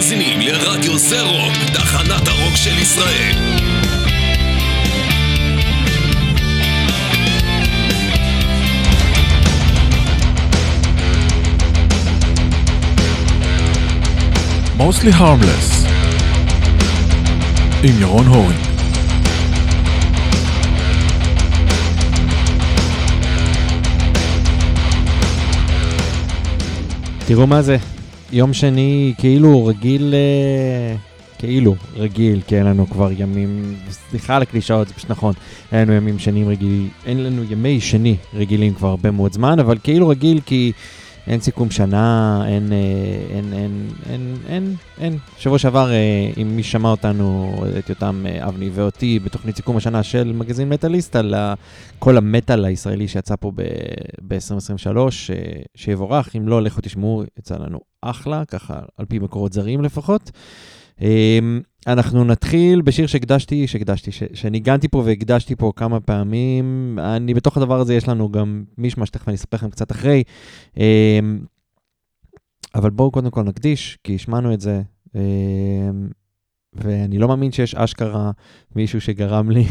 מאזינים לרדיו זה רוק, תחנת הרוק של ישראל. Mostly Harmless. עם ירון הורינג תראו מה זה, יום שני כאילו רגיל, אה, כאילו רגיל, כי אין לנו כבר ימים, סליחה על הקלישאות, זה פשוט נכון, אין לנו ימים שנים רגילים, אין לנו ימי שני רגילים כבר הרבה מאוד זמן, אבל כאילו רגיל כי אין סיכום שנה, אין, אה, אין, אין, אין, אין, אין. שבוע שעבר, אה, אם מי שמע אותנו, את יותם אבני ואותי, בתוכנית סיכום השנה של מגזין מטאליסט, על כל המטאל הישראלי שיצא פה ב-2023, שיבורך, אם לא, לכו תשמעו, יצא לנו אחלה, ככה על פי מקורות זרים לפחות. אנחנו נתחיל בשיר שהקדשתי, שהקדשתי, שניגנתי פה והקדשתי פה כמה פעמים. אני, בתוך הדבר הזה יש לנו גם מישמע שתכף אני אספר לכם קצת אחרי. אבל בואו קודם כל נקדיש, כי השמענו את זה, ואני לא מאמין שיש אשכרה מישהו שגרם לי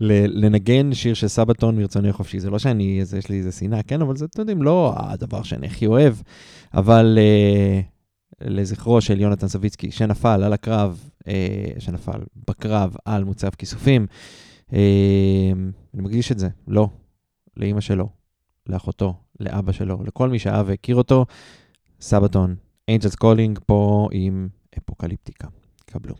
לנגן שיר של סבתון מרצוני חופשי. זה לא שאני, יש לי איזה שנאה, כן, אבל זה, אתם יודעים, לא הדבר שאני הכי אוהב, אבל... לזכרו של יונתן סביצקי, שנפל על הקרב, אה, שנפל בקרב על מוצב כיסופים. אה, אני מקדיש את זה, לא, לאימא שלו, לאחותו, לאבא שלו, לכל מי שאהב והכיר אותו. Sabaton, Angels Calling פה עם Apocalyptica. קבלו.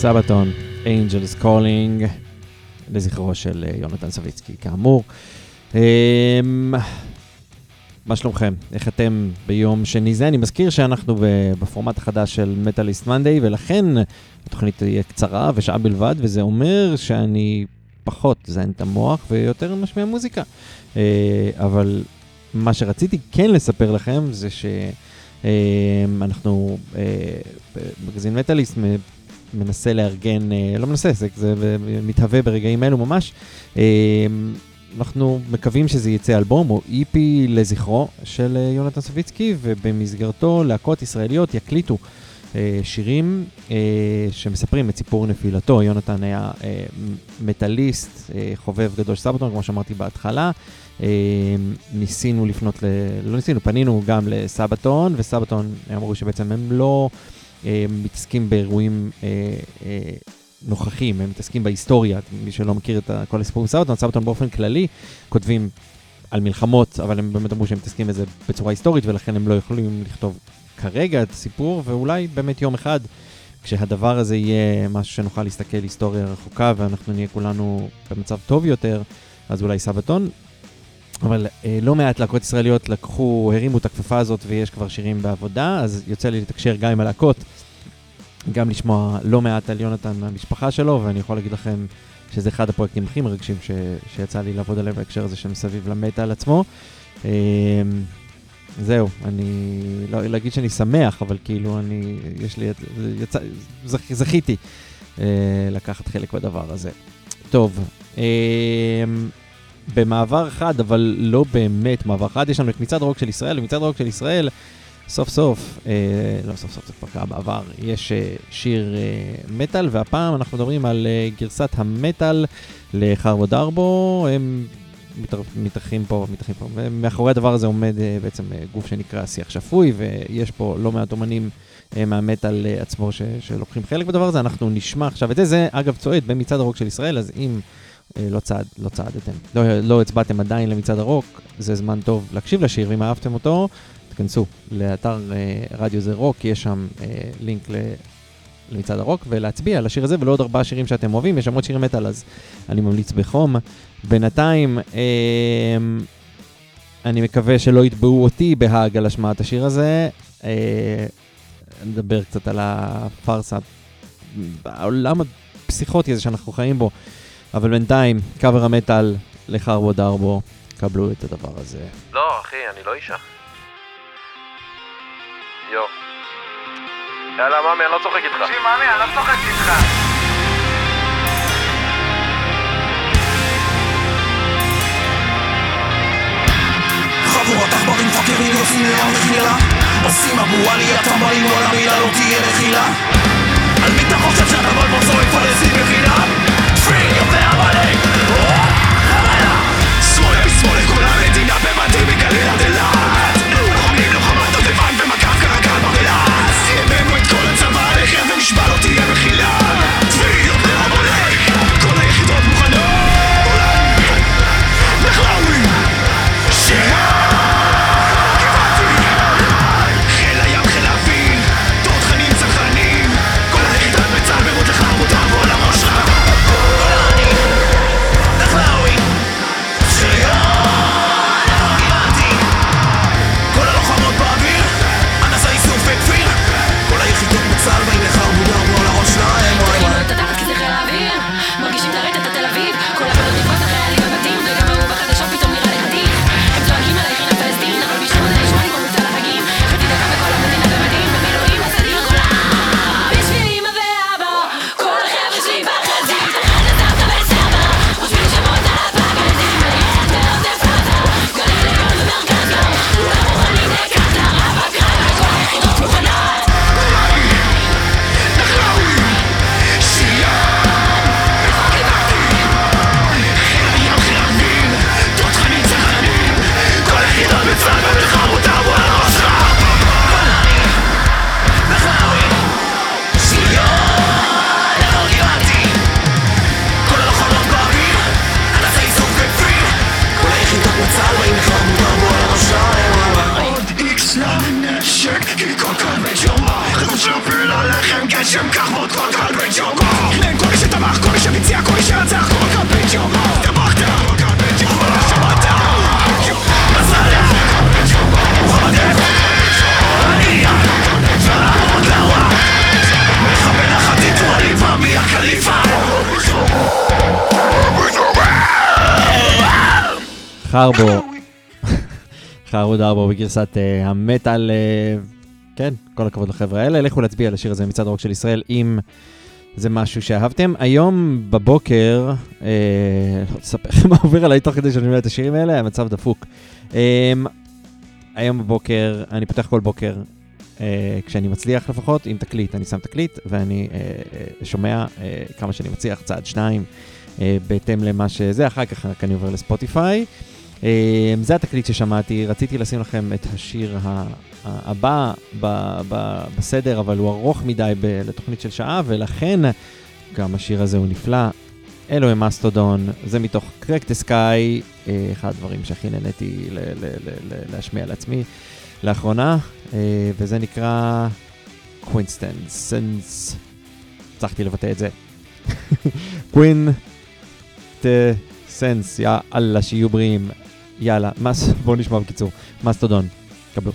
סבתון, Angels Calling, לזכרו של אה, יונתן סביצקי, כאמור. אמ, מה שלומכם? איך אתם ביום שני זה? אני מזכיר שאנחנו בפורמט החדש של מטאליסט מנדי, ולכן התוכנית תהיה קצרה ושעה בלבד, וזה אומר שאני פחות זיין את המוח ויותר משמיע מוזיקה. אה, אבל מה שרציתי כן לספר לכם זה שאנחנו, אה, מגזין מטאליסט מנסה לארגן, אה, לא מנסה, זה, זה מתהווה ברגעים אלו ממש. אנחנו מקווים שזה יצא אלבום או איפי לזכרו של יונתן סביצקי, ובמסגרתו להקות ישראליות יקליטו אה, שירים אה, שמספרים את סיפור נפילתו. יונתן היה אה, מטאליסט, חובב גדול של סבתון, כמו שאמרתי בהתחלה. ניסינו לפנות, ל... לא ניסינו, פנינו גם לסבתון, וסבתון אמרו שבעצם הם לא מתעסקים באירועים נוכחים, הם מתעסקים בהיסטוריה, מי שלא מכיר את כל הסיפור עם סבתון, סבתון באופן כללי כותבים על מלחמות, אבל הם באמת אמרו שהם מתעסקים בזה בצורה היסטורית, ולכן הם לא יכולים לכתוב כרגע את הסיפור, ואולי באמת יום אחד, כשהדבר הזה יהיה משהו שנוכל להסתכל היסטוריה רחוקה, ואנחנו נהיה כולנו במצב טוב יותר, אז אולי סבתון. אבל אה, לא מעט להקות ישראליות לקחו, הרימו את הכפפה הזאת ויש כבר שירים בעבודה, אז יוצא לי לתקשר גם עם הלהקות, גם לשמוע לא מעט על יונתן מהמשפחה שלו, ואני יכול להגיד לכם שזה אחד הפרויקטים הכי מרגשים ש, שיצא לי לעבוד עליהם בהקשר הזה שמסביב למטאל עצמו. אה, זהו, אני לא להגיד שאני שמח, אבל כאילו אני, יש לי, יצא, זכ, זכיתי אה, לקחת חלק בדבר הזה. טוב, אה, במעבר חד, אבל לא באמת מעבר חד, יש לנו את מצעד הרוק של ישראל, ומצעד הרוק של ישראל, סוף סוף, אה, לא סוף סוף, זה כבר קרה בעבר, יש אה, שיר אה, מטאל, והפעם אנחנו מדברים על אה, גרסת המטאל לחרבו דרבו, הם מתארחים פה, מתארחים פה. ומאחורי הדבר הזה עומד uh, בעצם uh, גוף שנקרא שיח שפוי, ויש פה לא מעט אומנים uh, מהמטאל uh, עצמו ש, שלוקחים חלק בדבר הזה. אנחנו נשמע עכשיו את זה, זה אגב צועד במצעד הרוק של ישראל, אז אם לא, צעד, לא צעדתם, לא, לא הצבעתם עדיין למצעד הרוק, זה זמן טוב להקשיב לשיר, ואם אהבתם אותו, תכנסו לאתר uh, רדיו זה רוק, יש שם uh, לינק ל... למצעד הרוק ולהצביע על השיר הזה ולעוד ארבעה שירים שאתם אוהבים, יש שם עוד שירים מטאל אז אני ממליץ בחום. בינתיים, אה, אני מקווה שלא יתבעו אותי בהאג על השמעת השיר הזה. אה, נדבר קצת על הפארסה, העולם הפסיכוטי הזה שאנחנו חיים בו, אבל בינתיים, קאבר המטאל לחרבו דרבו, קבלו את הדבר הזה. לא, אחי, אני לא אישה. יו. יאללה, מאמי, אני לא צוחק איתך. תקשיב, מאמי, אני לא צוחק איתך. חבורת עכברים פאקרים יוצאים לים מחילה עושים אבו עלי הטמבלים כל המילה לא תהיה נחילה על מי אתה חושב שאתה בלבול צועק פלסטין bailek bailek zureko zureko larri dingabe batek galera 4 בגרסת uh, המטאל. Uh, כן, כל הכבוד לחבר'ה האלה. לכו להצביע על השיר הזה מצד הרוק של ישראל, אם זה משהו שאהבתם. היום בבוקר, uh, לא לכם מה עובר עליי תוך כדי שאני אומר את השירים האלה, המצב דפוק. Um, היום בבוקר, אני פותח כל בוקר, uh, כשאני מצליח לפחות, עם תקליט, אני שם תקליט, ואני uh, uh, שומע uh, כמה שאני מצליח, צעד שניים, uh, בהתאם למה שזה, אחר כך אני עובר לספוטיפיי. זה התקליט ששמעתי, רציתי לשים לכם את השיר הבא בסדר, אבל הוא ארוך מדי לתוכנית של שעה, ולכן גם השיר הזה הוא נפלא. אלוהי מסטודון, זה מתוך Crack the Skye, אחד הדברים שהכי נהניתי להשמיע לעצמי לאחרונה, אה, וזה נקרא Quintessence. הצלחתי לבטא את זה. קווין סנס, יא אללה, שיהיו בריאים. יאללה, מס, בואו נשמע בקיצור. מסטודון, קבלו.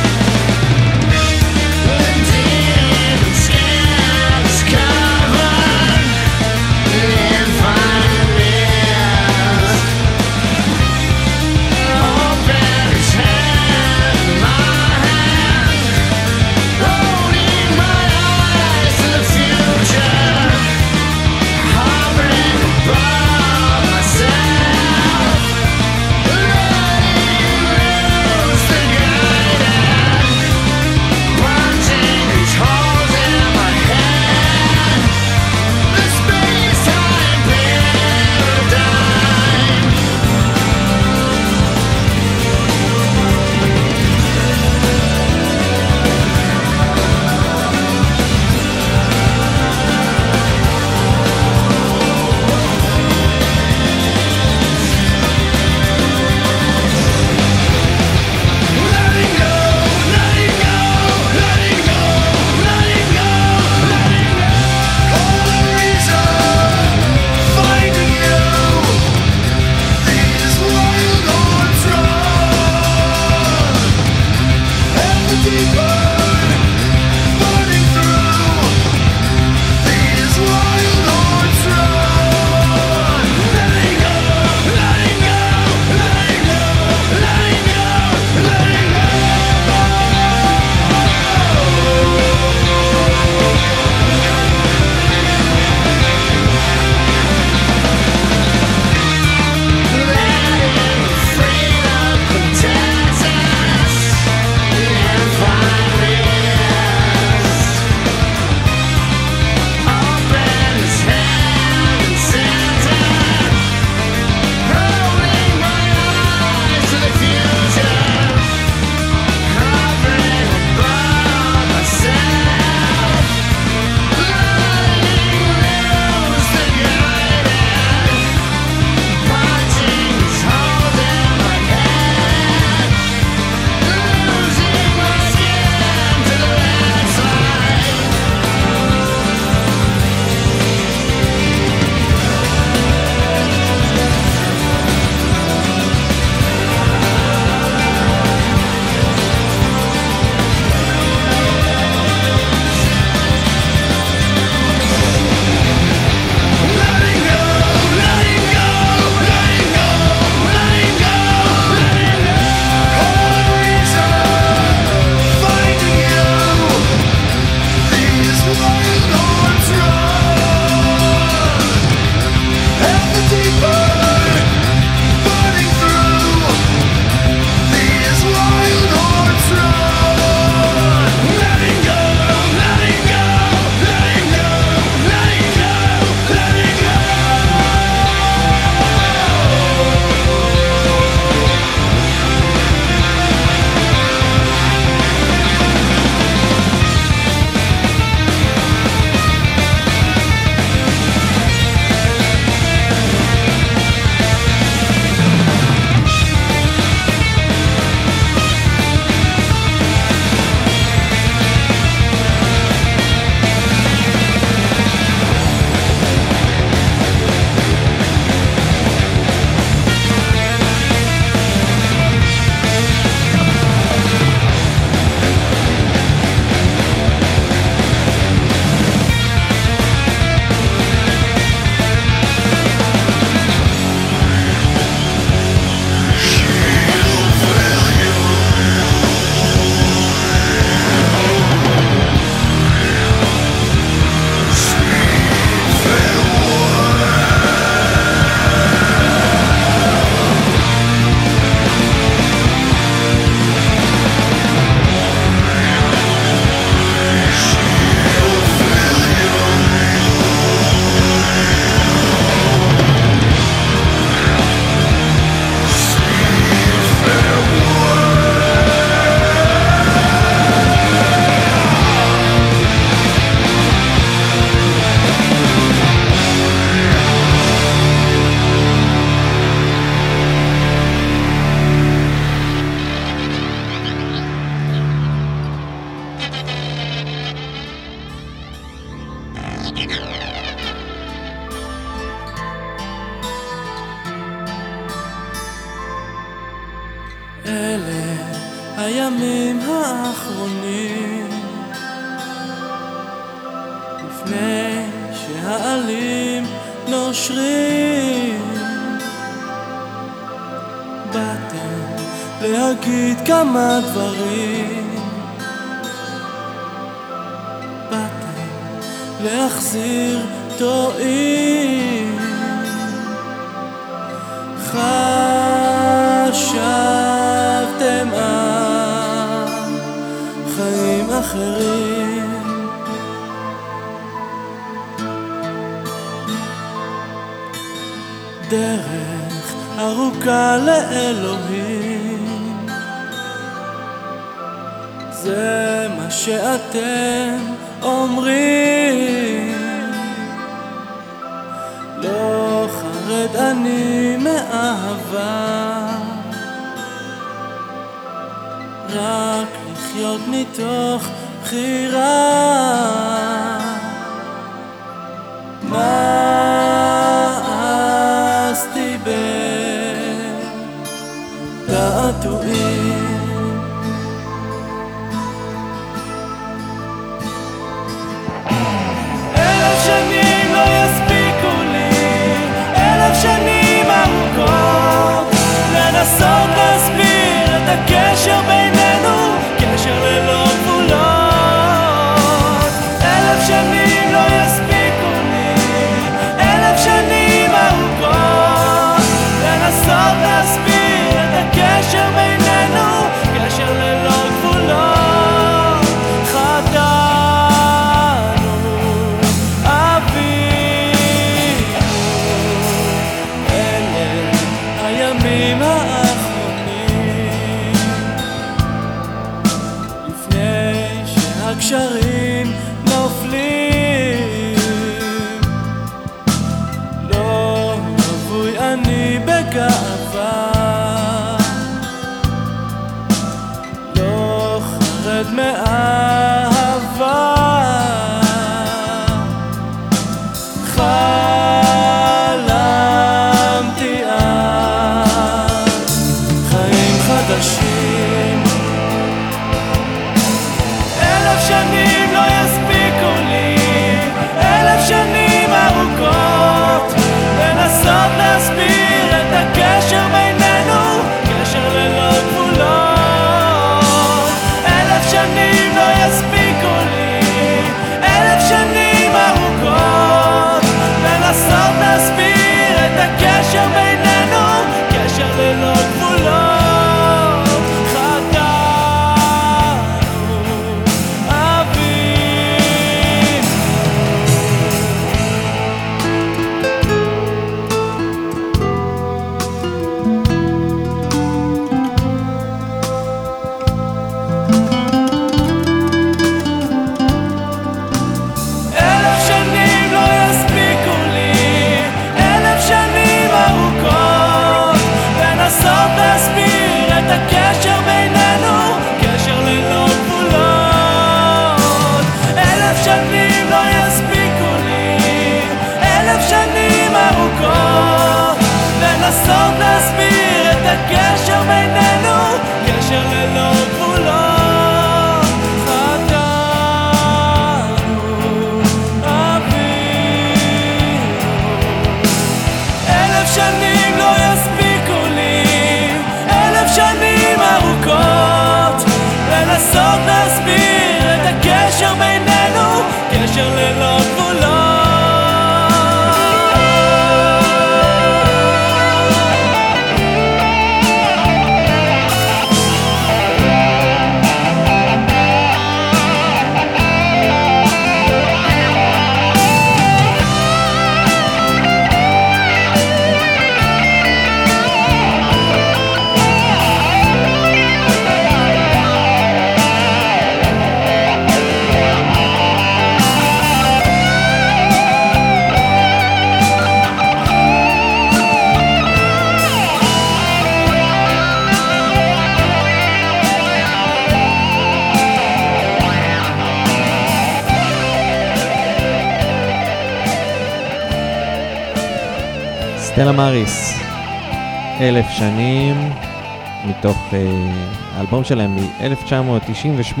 האלבום שלהם מ-1998,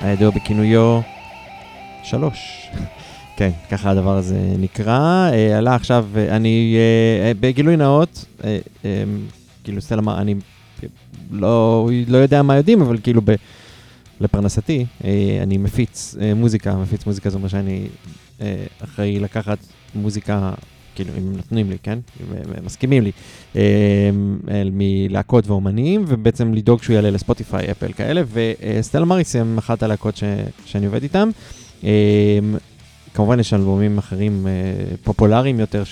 הידוע בכינויו שלוש. כן, ככה הדבר הזה נקרא. אה, עלה עכשיו, אה, אני אה, אה, בגילוי נאות, אה, אה, כאילו סטלה אני לא, לא יודע מה יודעים, אבל כאילו ב, לפרנסתי, אה, אני מפיץ אה, מוזיקה, מפיץ מוזיקה זה אומר שאני אה, אחראי לקחת מוזיקה, כאילו אם נותנים לי, כן? הם מסכימים לי, אה, אה, מלהקות ואומנים, ובעצם לדאוג שהוא יעלה לספוטיפיי, אפל כאלה, וסטלה מריס הם אחת הלהקות שאני עובד איתם. אה, כמובן יש אלבומים אחרים אה, פופולריים יותר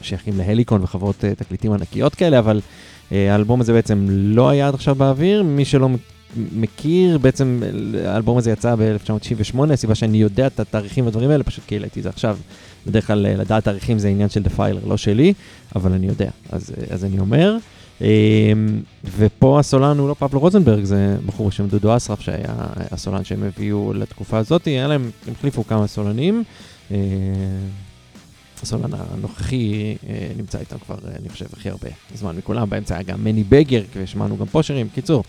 ששייכים להליקון וחברות אה, תקליטים ענקיות כאלה, אבל אה, האלבום הזה בעצם לא היה עד עכשיו באוויר. מי שלא מכיר, בעצם האלבום הזה יצא ב-1998, הסיבה שאני יודע את התאריכים והדברים האלה, פשוט כי העליתי את זה עכשיו. בדרך כלל אה, לדעת תאריכים זה עניין של דפיילר, לא שלי, אבל אני יודע, אז, אה, אז אני אומר. אה, ופה הסולן הוא לא פבלו רוזנברג, זה בחור בשם דודו אסרף, שהיה הסולן שהם הביאו לתקופה הזאת. היה להם, הם החליפו כמה סולנים. אה, הסולן הנוכחי נמצא איתם כבר, אני חושב, הכי הרבה זמן מכולם. באמצע היה גם מני בגר, ושמענו גם פושרים. קיצור,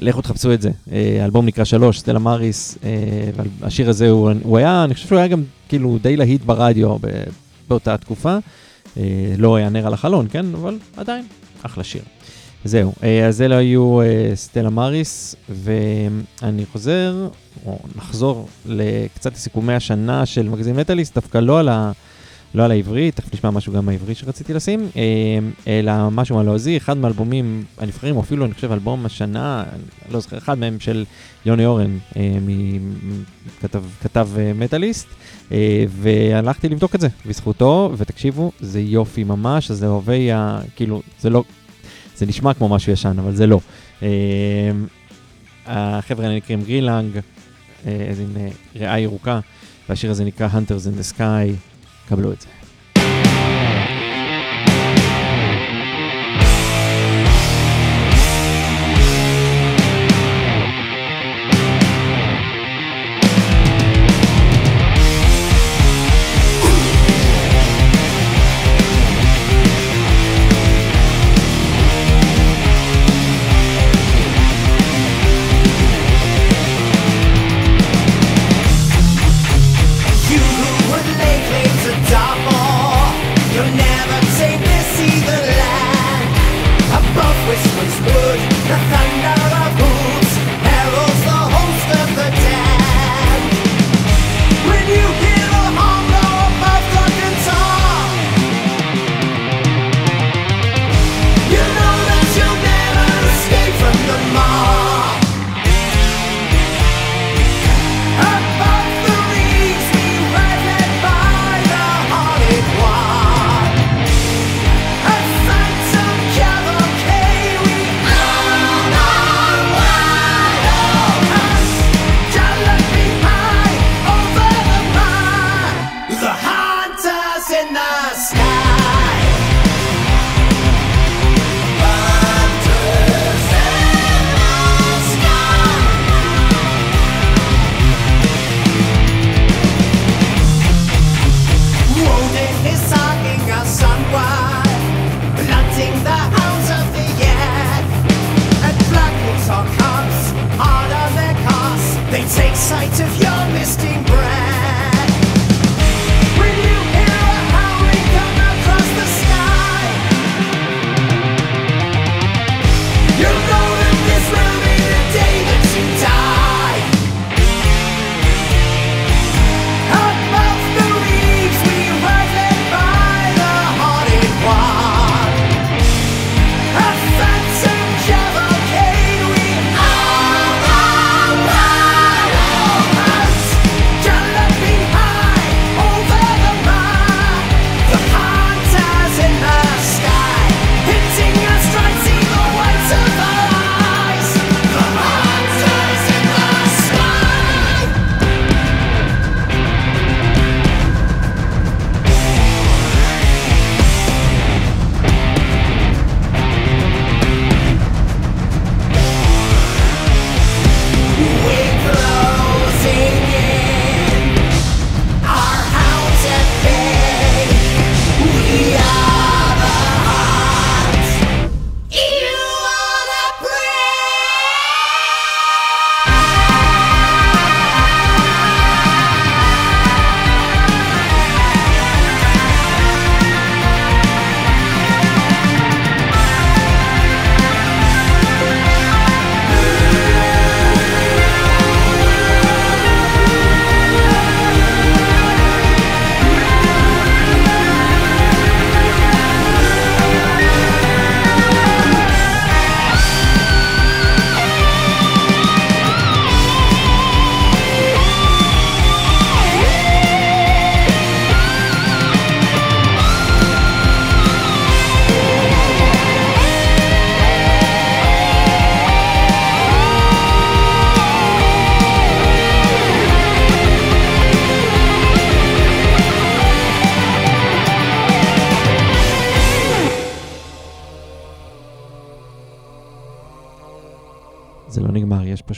לכו תחפשו את זה. אה, האלבום נקרא שלוש, סטלה מריס, אה, והשיר הזה הוא, הוא היה, אני חושב שהוא היה גם כאילו די להיט ברדיו באותה תקופה. אה, לא היה נר על החלון, כן? אבל עדיין, אחלה שיר. זהו, אז אלה היו סטלה מריס, ואני חוזר, או נחזור לקצת לסיכומי השנה של מגזין מטאליסט, דווקא לא על, ה, לא על העברית, תכף נשמע משהו גם מהעברית שרציתי לשים, אה, אלא משהו מהלועזי, אחד מהאלבומים הנבחרים, או אפילו אני חושב אלבום השנה, לא זוכר, אחד מהם של יוני אורן, אה, כתב, כתב אה, מטאליסט. והלכתי לבדוק את זה בזכותו, ותקשיבו, זה יופי ממש, זה אוהבי ה... כאילו, זה לא... זה נשמע כמו משהו ישן, אבל זה לא. החבר'ה האלה נקראים גרילנג, איזה אה, ריאה ירוקה, והשיר הזה נקרא Hunters in the Sky, קבלו את זה.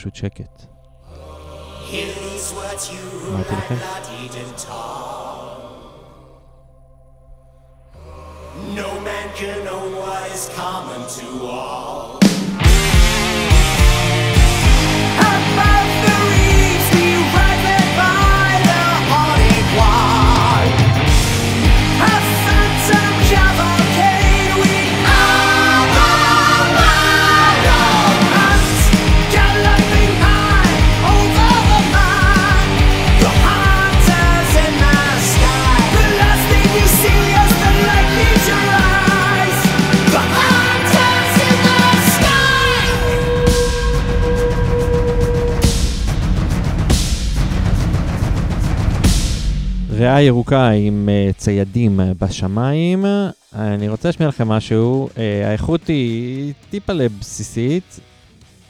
נגמר, יש פשוט שקט. Here's what you אמרתי לכם? not eaten tall. No man can know what is common to all. ריאה ירוקה עם uh, ציידים uh, בשמיים. אני רוצה להשמיע לכם משהו. Uh, האיכות היא טיפה לבסיסית,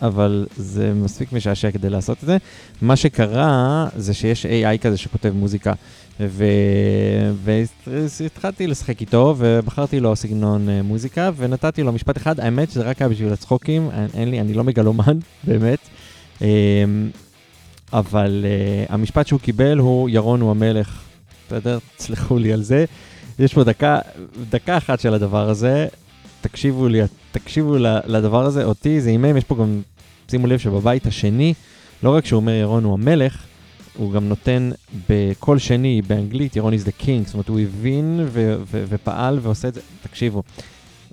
אבל זה מספיק משעשע כדי לעשות את זה. מה שקרה זה שיש AI כזה שכותב מוזיקה, ו... והתחלתי לשחק איתו, ובחרתי לו סגנון מוזיקה, ונתתי לו משפט אחד. האמת שזה רק היה בשביל הצחוקים, אין, לי, אני לא מגלומן, באמת. אבל uh, המשפט שהוא קיבל הוא ירון הוא המלך. בסדר? תסלחו לי על זה. יש פה דקה, דקה אחת של הדבר הזה, תקשיבו לי, תקשיבו לדבר הזה, אותי זה הימם, יש פה גם, שימו לב שבבית השני, לא רק שהוא אומר ירון הוא המלך, הוא גם נותן בקול שני באנגלית ירון is the king, זאת אומרת הוא הבין ו- ו- ופעל ועושה את זה, תקשיבו.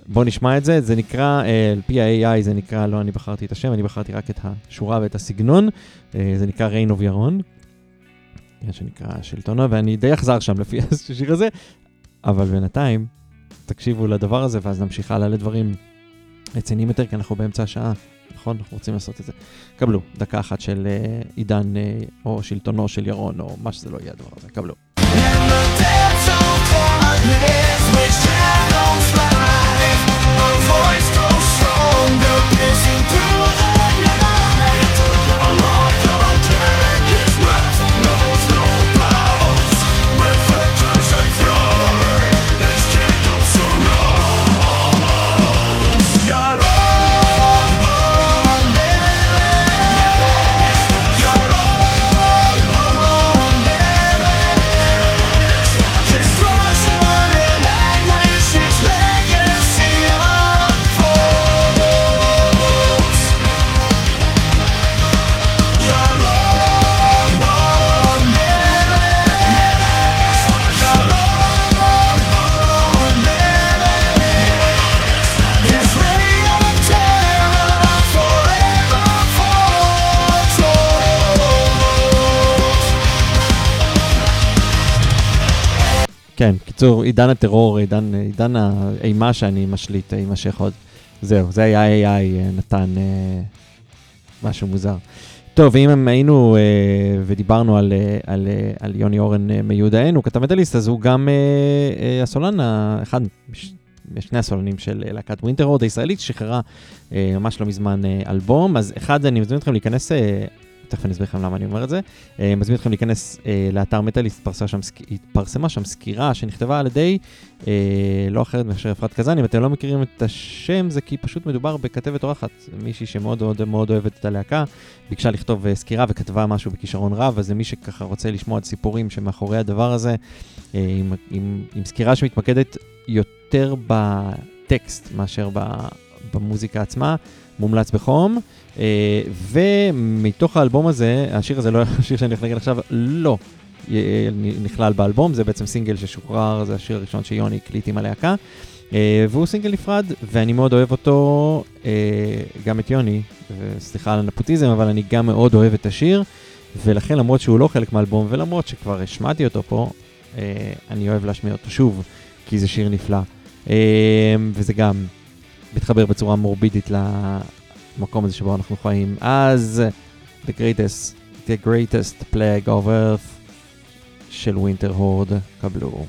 בואו נשמע את זה, זה נקרא, אה, על פי ה-AI זה נקרא, לא אני בחרתי את השם, אני בחרתי רק את השורה ואת הסגנון, אה, זה נקרא reign of ירון, שנקרא שלטונו, ואני די אחזר שם לפי השיר הזה, אבל בינתיים, תקשיבו לדבר הזה ואז נמשיך הלאה לדברים רציניים יותר, כי אנחנו באמצע השעה, נכון? אנחנו רוצים לעשות את זה. קבלו, דקה אחת של אה, עידן, אה, או שלטונו של ירון, או מה שזה לא יהיה הדבר הזה, קבלו. כן, קיצור, עידן הטרור, עידן, עידן האימה שאני משליט, יימשך עוד. זהו, זה היה AI אה, נתן אה, משהו מוזר. טוב, ואם הם היינו אה, ודיברנו על, אה, על, אה, על יוני אורן אה, מיודענו, הוא כתב מדליסט, אז הוא גם אה, אה, הסולן, האחד מש- משני הסולנים של אה, להקת ווינטר רוד הישראלית, שחררה אה, ממש לא מזמן אה, אלבום. אז אחד, אני מזמין אתכם להיכנס, אה, תכף אני אסביר לכם למה אני אומר את זה. אה, מזמין אתכם להיכנס אה, לאתר מטאליסט, התפרסמה שם, סקירה שנכתבה על ידי אה, לא אחרת מאשר אפרת קזני, אם אתם לא מכירים את השם זה כי פשוט מדובר בכתבת אורחת, מישהי שמאוד מאוד מאוד אוהבת את הלהקה, ביקשה לכתוב סקירה וכתבה משהו בכישרון רב, אז זה מי שככה רוצה לשמוע את סיפורים שמאחורי הדבר הזה, עם, עם, עם סקירה שמתמקדת יותר בטקסט מאשר במוזיקה עצמה, מומלץ בחום. אה, ומתוך האלבום הזה, השיר הזה לא השיר שאני הולך להגיד עכשיו, לא אה, נכלל באלבום, זה בעצם סינגל ששוחרר, זה השיר הראשון שיוני הקליט עם הלהקה. אה, והוא סינגל נפרד, ואני מאוד אוהב אותו, גם את יוני, וסליחה על הנפוטיזם, אבל אני גם מאוד אוהב את השיר, ולכן למרות שהוא לא חלק מהאלבום, ולמרות שכבר השמעתי אותו פה, אני אוהב להשמיע אותו שוב, כי זה שיר נפלא. וזה גם מתחבר בצורה מורבידית למקום הזה שבו אנחנו חיים. אז The Greatest, The Greatest Plague of Earth של ווינטר הורד, קבלו.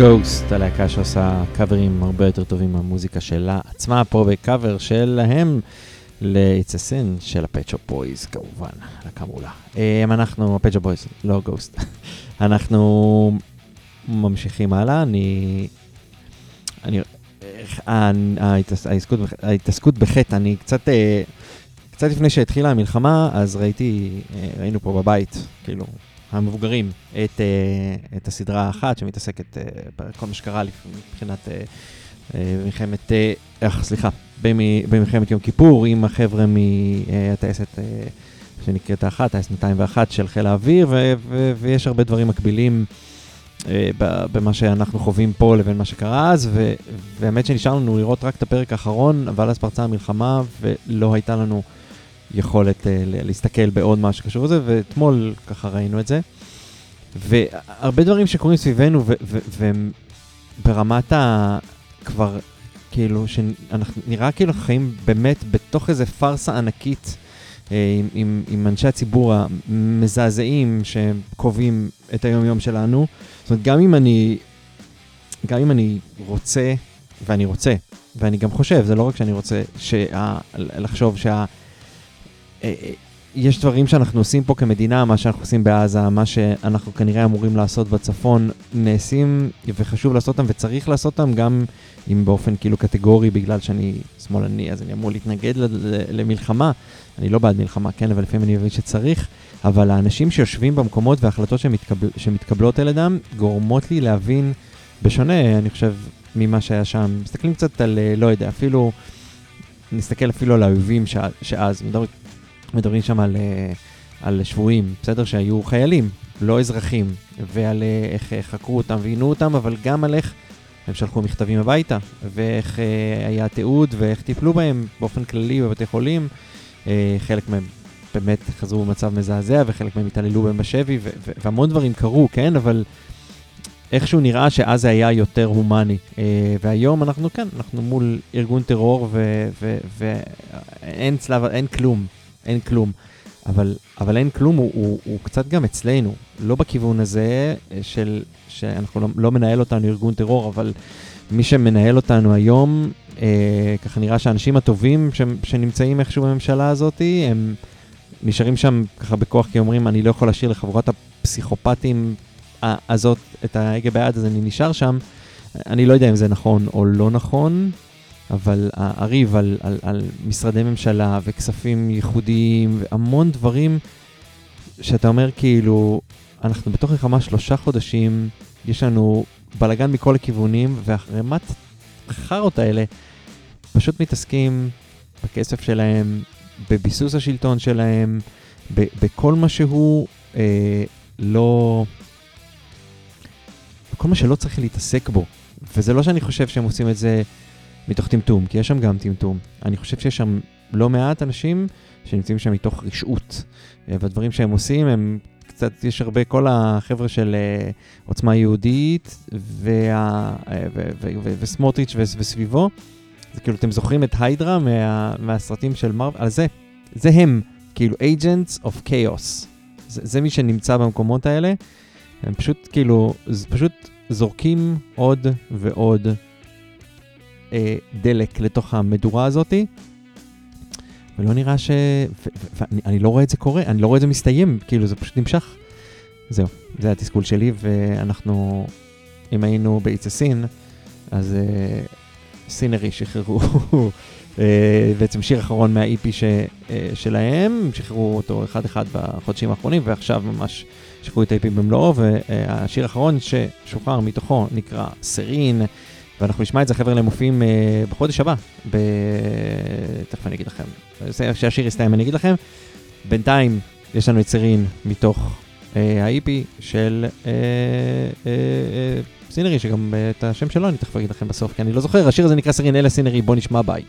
Ghost, הלהקה שעושה קאברים הרבה יותר טובים מהמוזיקה שלה עצמה, פה בקאבר שלהם ל-It's a Sin של ה Pet Shop Boys כמובן, להקה מעולה. אמ, אנחנו, ה Pet Shop Boys, לא Ghost. אנחנו ממשיכים הלאה, אני... אני... ה- ההתעס- ההתעסקות בח- ההתעסקות בחטא, אני קצת... אה, קצת לפני שהתחילה המלחמה, אז ראיתי, אה, ראינו פה בבית, כאילו, המבוגרים, את, אה, את הסדרה האחת שמתעסקת אה, בכל מה שקרה מבחינת אה, מלחמת, אך, סליחה, במ- במלחמת יום כיפור, עם החבר'ה מהטייסת שנקראת האחת, טייסת 201 של חיל האוויר, ו- ו- ויש הרבה דברים מקבילים. במה שאנחנו חווים פה לבין מה שקרה אז, והאמת שנשאר לנו לראות רק את הפרק האחרון, אבל אז פרצה המלחמה ולא הייתה לנו יכולת אה, להסתכל בעוד מה שקשור לזה, ואתמול ככה ראינו את זה. והרבה דברים שקורים סביבנו, והם ברמת ה... כבר, כאילו, שאנחנו נראה כאילו חיים באמת בתוך איזה פארסה ענקית. אה, עם, עם, עם אנשי הציבור המזעזעים שקובעים את היום-יום שלנו. זאת אומרת, גם אם אני, גם אם אני רוצה, ואני רוצה, ואני גם חושב, זה לא רק שאני רוצה, שה, לחשוב שה... אה, אה, יש דברים שאנחנו עושים פה כמדינה, מה שאנחנו עושים בעזה, מה שאנחנו כנראה אמורים לעשות בצפון, נעשים וחשוב לעשות אותם וצריך לעשות אותם גם אם באופן כאילו קטגורי, בגלל שאני שמאלני, אז אני אמור להתנגד למלחמה. אני לא בעד מלחמה, כן, אבל לפעמים אני מבין שצריך. אבל האנשים שיושבים במקומות וההחלטות שמתקבל, שמתקבלות על ידם, גורמות לי להבין, בשונה, אני חושב, ממה שהיה שם. מסתכלים קצת על, אה, לא יודע, אפילו, נסתכל אפילו על האויבים שא, שאז, מדבר, מדברים שם על, אה, על שבויים, בסדר? שהיו חיילים, לא אזרחים, ועל אה, איך אה, חקרו אותם ועינו אותם, אבל גם על איך הם שלחו מכתבים הביתה, ואיך היה תיעוד, ואיך טיפלו בהם באופן כללי בבתי חולים. חלק מהם באמת חזרו במצב מזעזע, וחלק מהם התעללו בהם בשבי, והמון דברים קרו, כן? אבל איכשהו נראה שאז זה היה יותר הומני. והיום אנחנו כאן, אנחנו מול ארגון טרור, ואין צלב, אין כלום, אין כלום. אבל, אבל אין כלום, הוא, הוא, הוא קצת גם אצלנו, לא בכיוון הזה אה, של, שאנחנו לא, לא מנהל אותנו ארגון טרור, אבל מי שמנהל אותנו היום, אה, ככה נראה שהאנשים הטובים ש, שנמצאים איכשהו בממשלה הזאת, הם נשארים שם ככה בכוח, כי אומרים, אני לא יכול להשאיר לחבורת הפסיכופטים הזאת את ההגה ביד, אז אני נשאר שם. אני לא יודע אם זה נכון או לא נכון, אבל הריב על, על, על משרדי ממשלה וכספים ייחודיים והמון דברים שאתה אומר כאילו, אנחנו בתוך מלחמה שלושה חודשים, יש לנו בלאגן מכל הכיוונים, והחרמת החארות האלה פשוט מתעסקים בכסף שלהם, בביסוס השלטון שלהם, ב- בכל מה שהוא אה, לא... בכל מה שלא צריך להתעסק בו. וזה לא שאני חושב שהם עושים את זה מתוך טמטום, כי יש שם גם טמטום. אני חושב שיש שם לא מעט אנשים שנמצאים שם מתוך רשעות. אה, והדברים שהם עושים הם קצת, יש הרבה, כל החבר'ה של אה, עוצמה יהודית וה- אה, ו- ו- ו- וסמוטריץ' ו- וסביבו. זה כאילו, אתם זוכרים את היידרה מה, מהסרטים של מרוויל? על זה, זה הם, כאילו agents of chaos. זה, זה מי שנמצא במקומות האלה. הם פשוט כאילו, פשוט זורקים עוד ועוד אה, דלק לתוך המדורה הזאתי. ולא נראה ש... ואני אני לא רואה את זה קורה, אני לא רואה את זה מסתיים, כאילו זה פשוט נמשך. זהו, זה התסכול שלי, ואנחנו, אם היינו a Sin, אז uh, סינרי שחררו uh, בעצם שיר אחרון מה-EP ש, uh, שלהם, הם שחררו אותו אחד-אחד בחודשים האחרונים, ועכשיו ממש שחררו את ה-EP במלואו, והשיר האחרון ששוחרר מתוכו נקרא סרין. ואנחנו נשמע את זה, חבר'ה, למופיעים אה, בחודש הבא, ב... תכף אני אגיד לכם, כשהשיר יסתיים אני אגיד לכם. בינתיים יש לנו את סרין מתוך אה, ה-EP של אה, אה, אה, סינרי, שגם אה, את השם שלו אני תכף אגיד לכם בסוף, כי אני לא זוכר, השיר הזה נקרא סרין אלה סינרי, בוא נשמע ביי.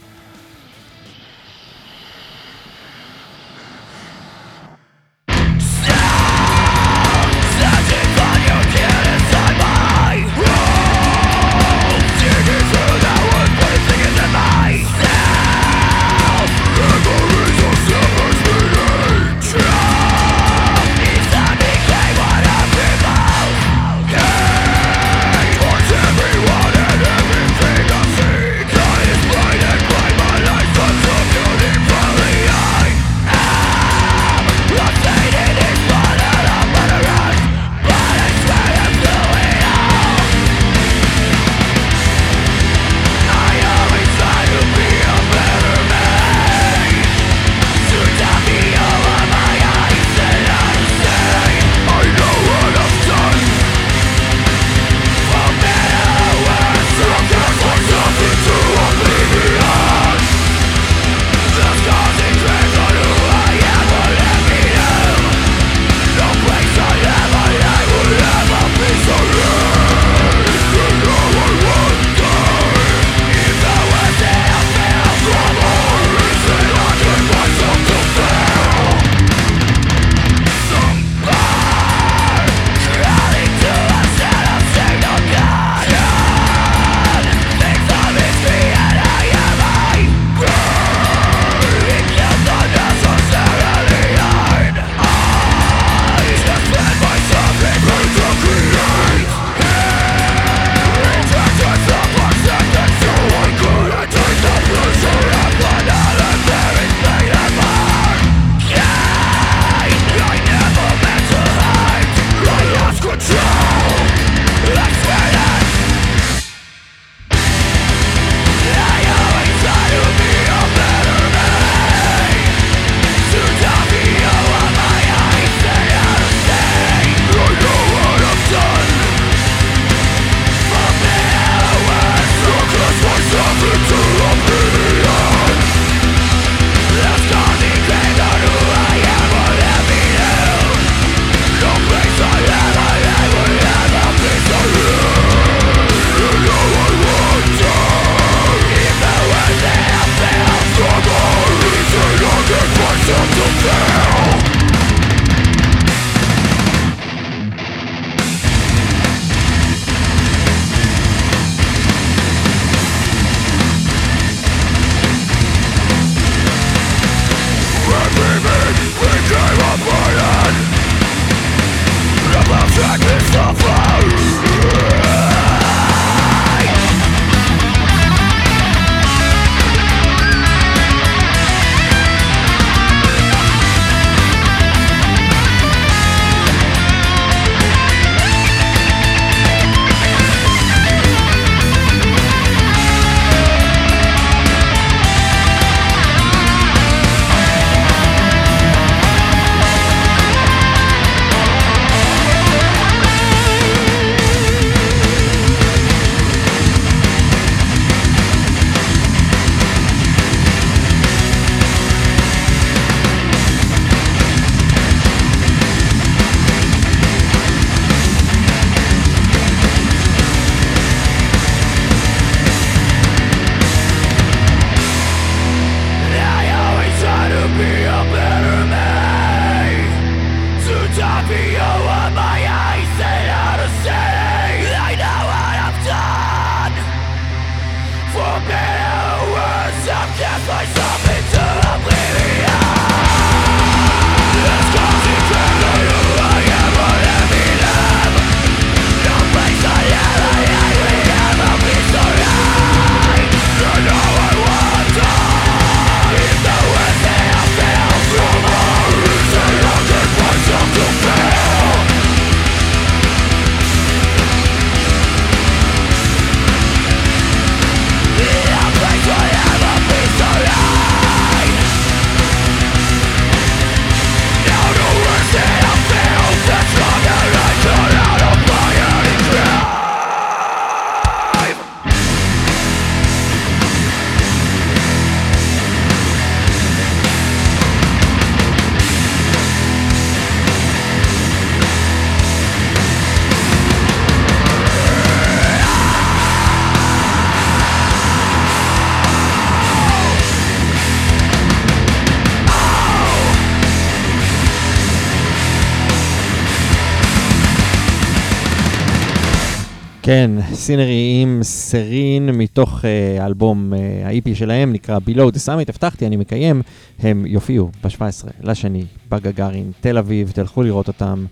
כן, סינרי עם סרין מתוך אה, האלבום אה, ה-EP שלהם, נקרא Below the Summit, הבטחתי, אני מקיים, הם יופיעו ב-17 לשני בגגארין, תל אביב, תלכו לראות אותם,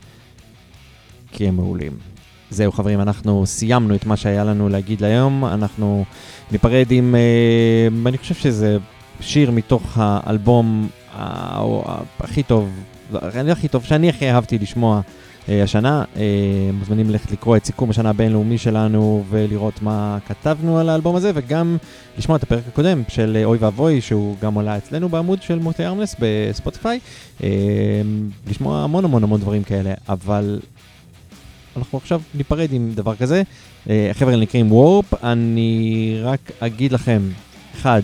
כי הם מעולים. זהו חברים, אנחנו סיימנו את מה שהיה לנו להגיד להיום, אנחנו ניפרד עם, אה, אני חושב שזה שיר מתוך האלבום ה- ה- הכי טוב, הכי טוב, שאני הכי אהבתי לשמוע. אה, השנה. אה, מוזמנים ללכת לקרוא את סיכום השנה הבינלאומי שלנו ולראות מה כתבנו על האלבום הזה, וגם לשמוע את הפרק הקודם של אה, אוי ואבוי, שהוא גם עולה אצלנו בעמוד של מוטי ארמלס בספוטיפיי. לשמוע המון המון המון דברים כאלה, אבל אנחנו עכשיו ניפרד עם דבר כזה. החבר'ה נקראים וורפ, אני רק אגיד לכם, אחד,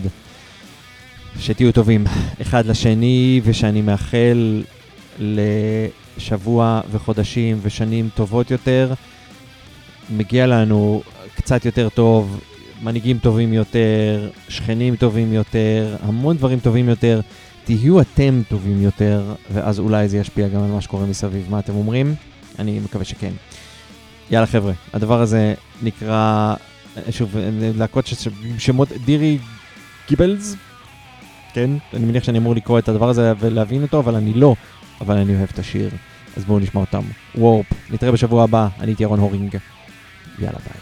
שתהיו טובים אחד לשני, ושאני מאחל לשבוע וחודשים ושנים טובות יותר. מגיע לנו קצת יותר טוב, מנהיגים טובים יותר, שכנים טובים יותר, המון דברים טובים יותר. תהיו אתם טובים יותר, ואז אולי זה ישפיע גם על מה שקורה מסביב. מה אתם אומרים? אני מקווה שכן. יאללה חבר'ה, הדבר הזה נקרא, שוב, להקות שמות דירי גיבלס, כן? אני מניח שאני אמור לקרוא את הדבר הזה ולהבין אותו, אבל אני לא, אבל אני אוהב את השיר, אז בואו נשמע אותם. וורפ, נתראה בשבוע הבא, אני הייתי ירון הורינג. יאללה ביי.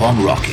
on Rocky.